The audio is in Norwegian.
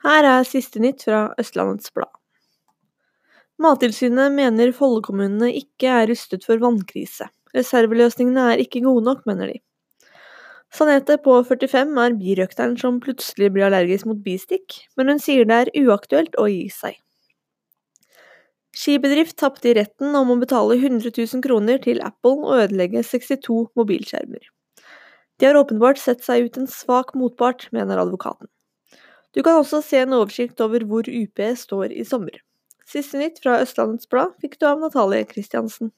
Her er siste nytt fra Østlandets Blad. Mattilsynet mener Follo-kommunene ikke er rustet for vannkrise. Reserveløsningene er ikke gode nok, mener de. Sanete på 45 er birøkteren som plutselig blir allergisk mot bistikk, men hun sier det er uaktuelt å gi seg. Skibedrift tapte i retten om å betale 100 000 kroner til Apple og ødelegge 62 mobilskjermer. De har åpenbart sett seg ut en svak motpart, mener advokaten. Du kan også se en oversikt over hvor UP står i sommer. Siste nytt fra Østlandets Blad fikk du av Natalie Christiansen.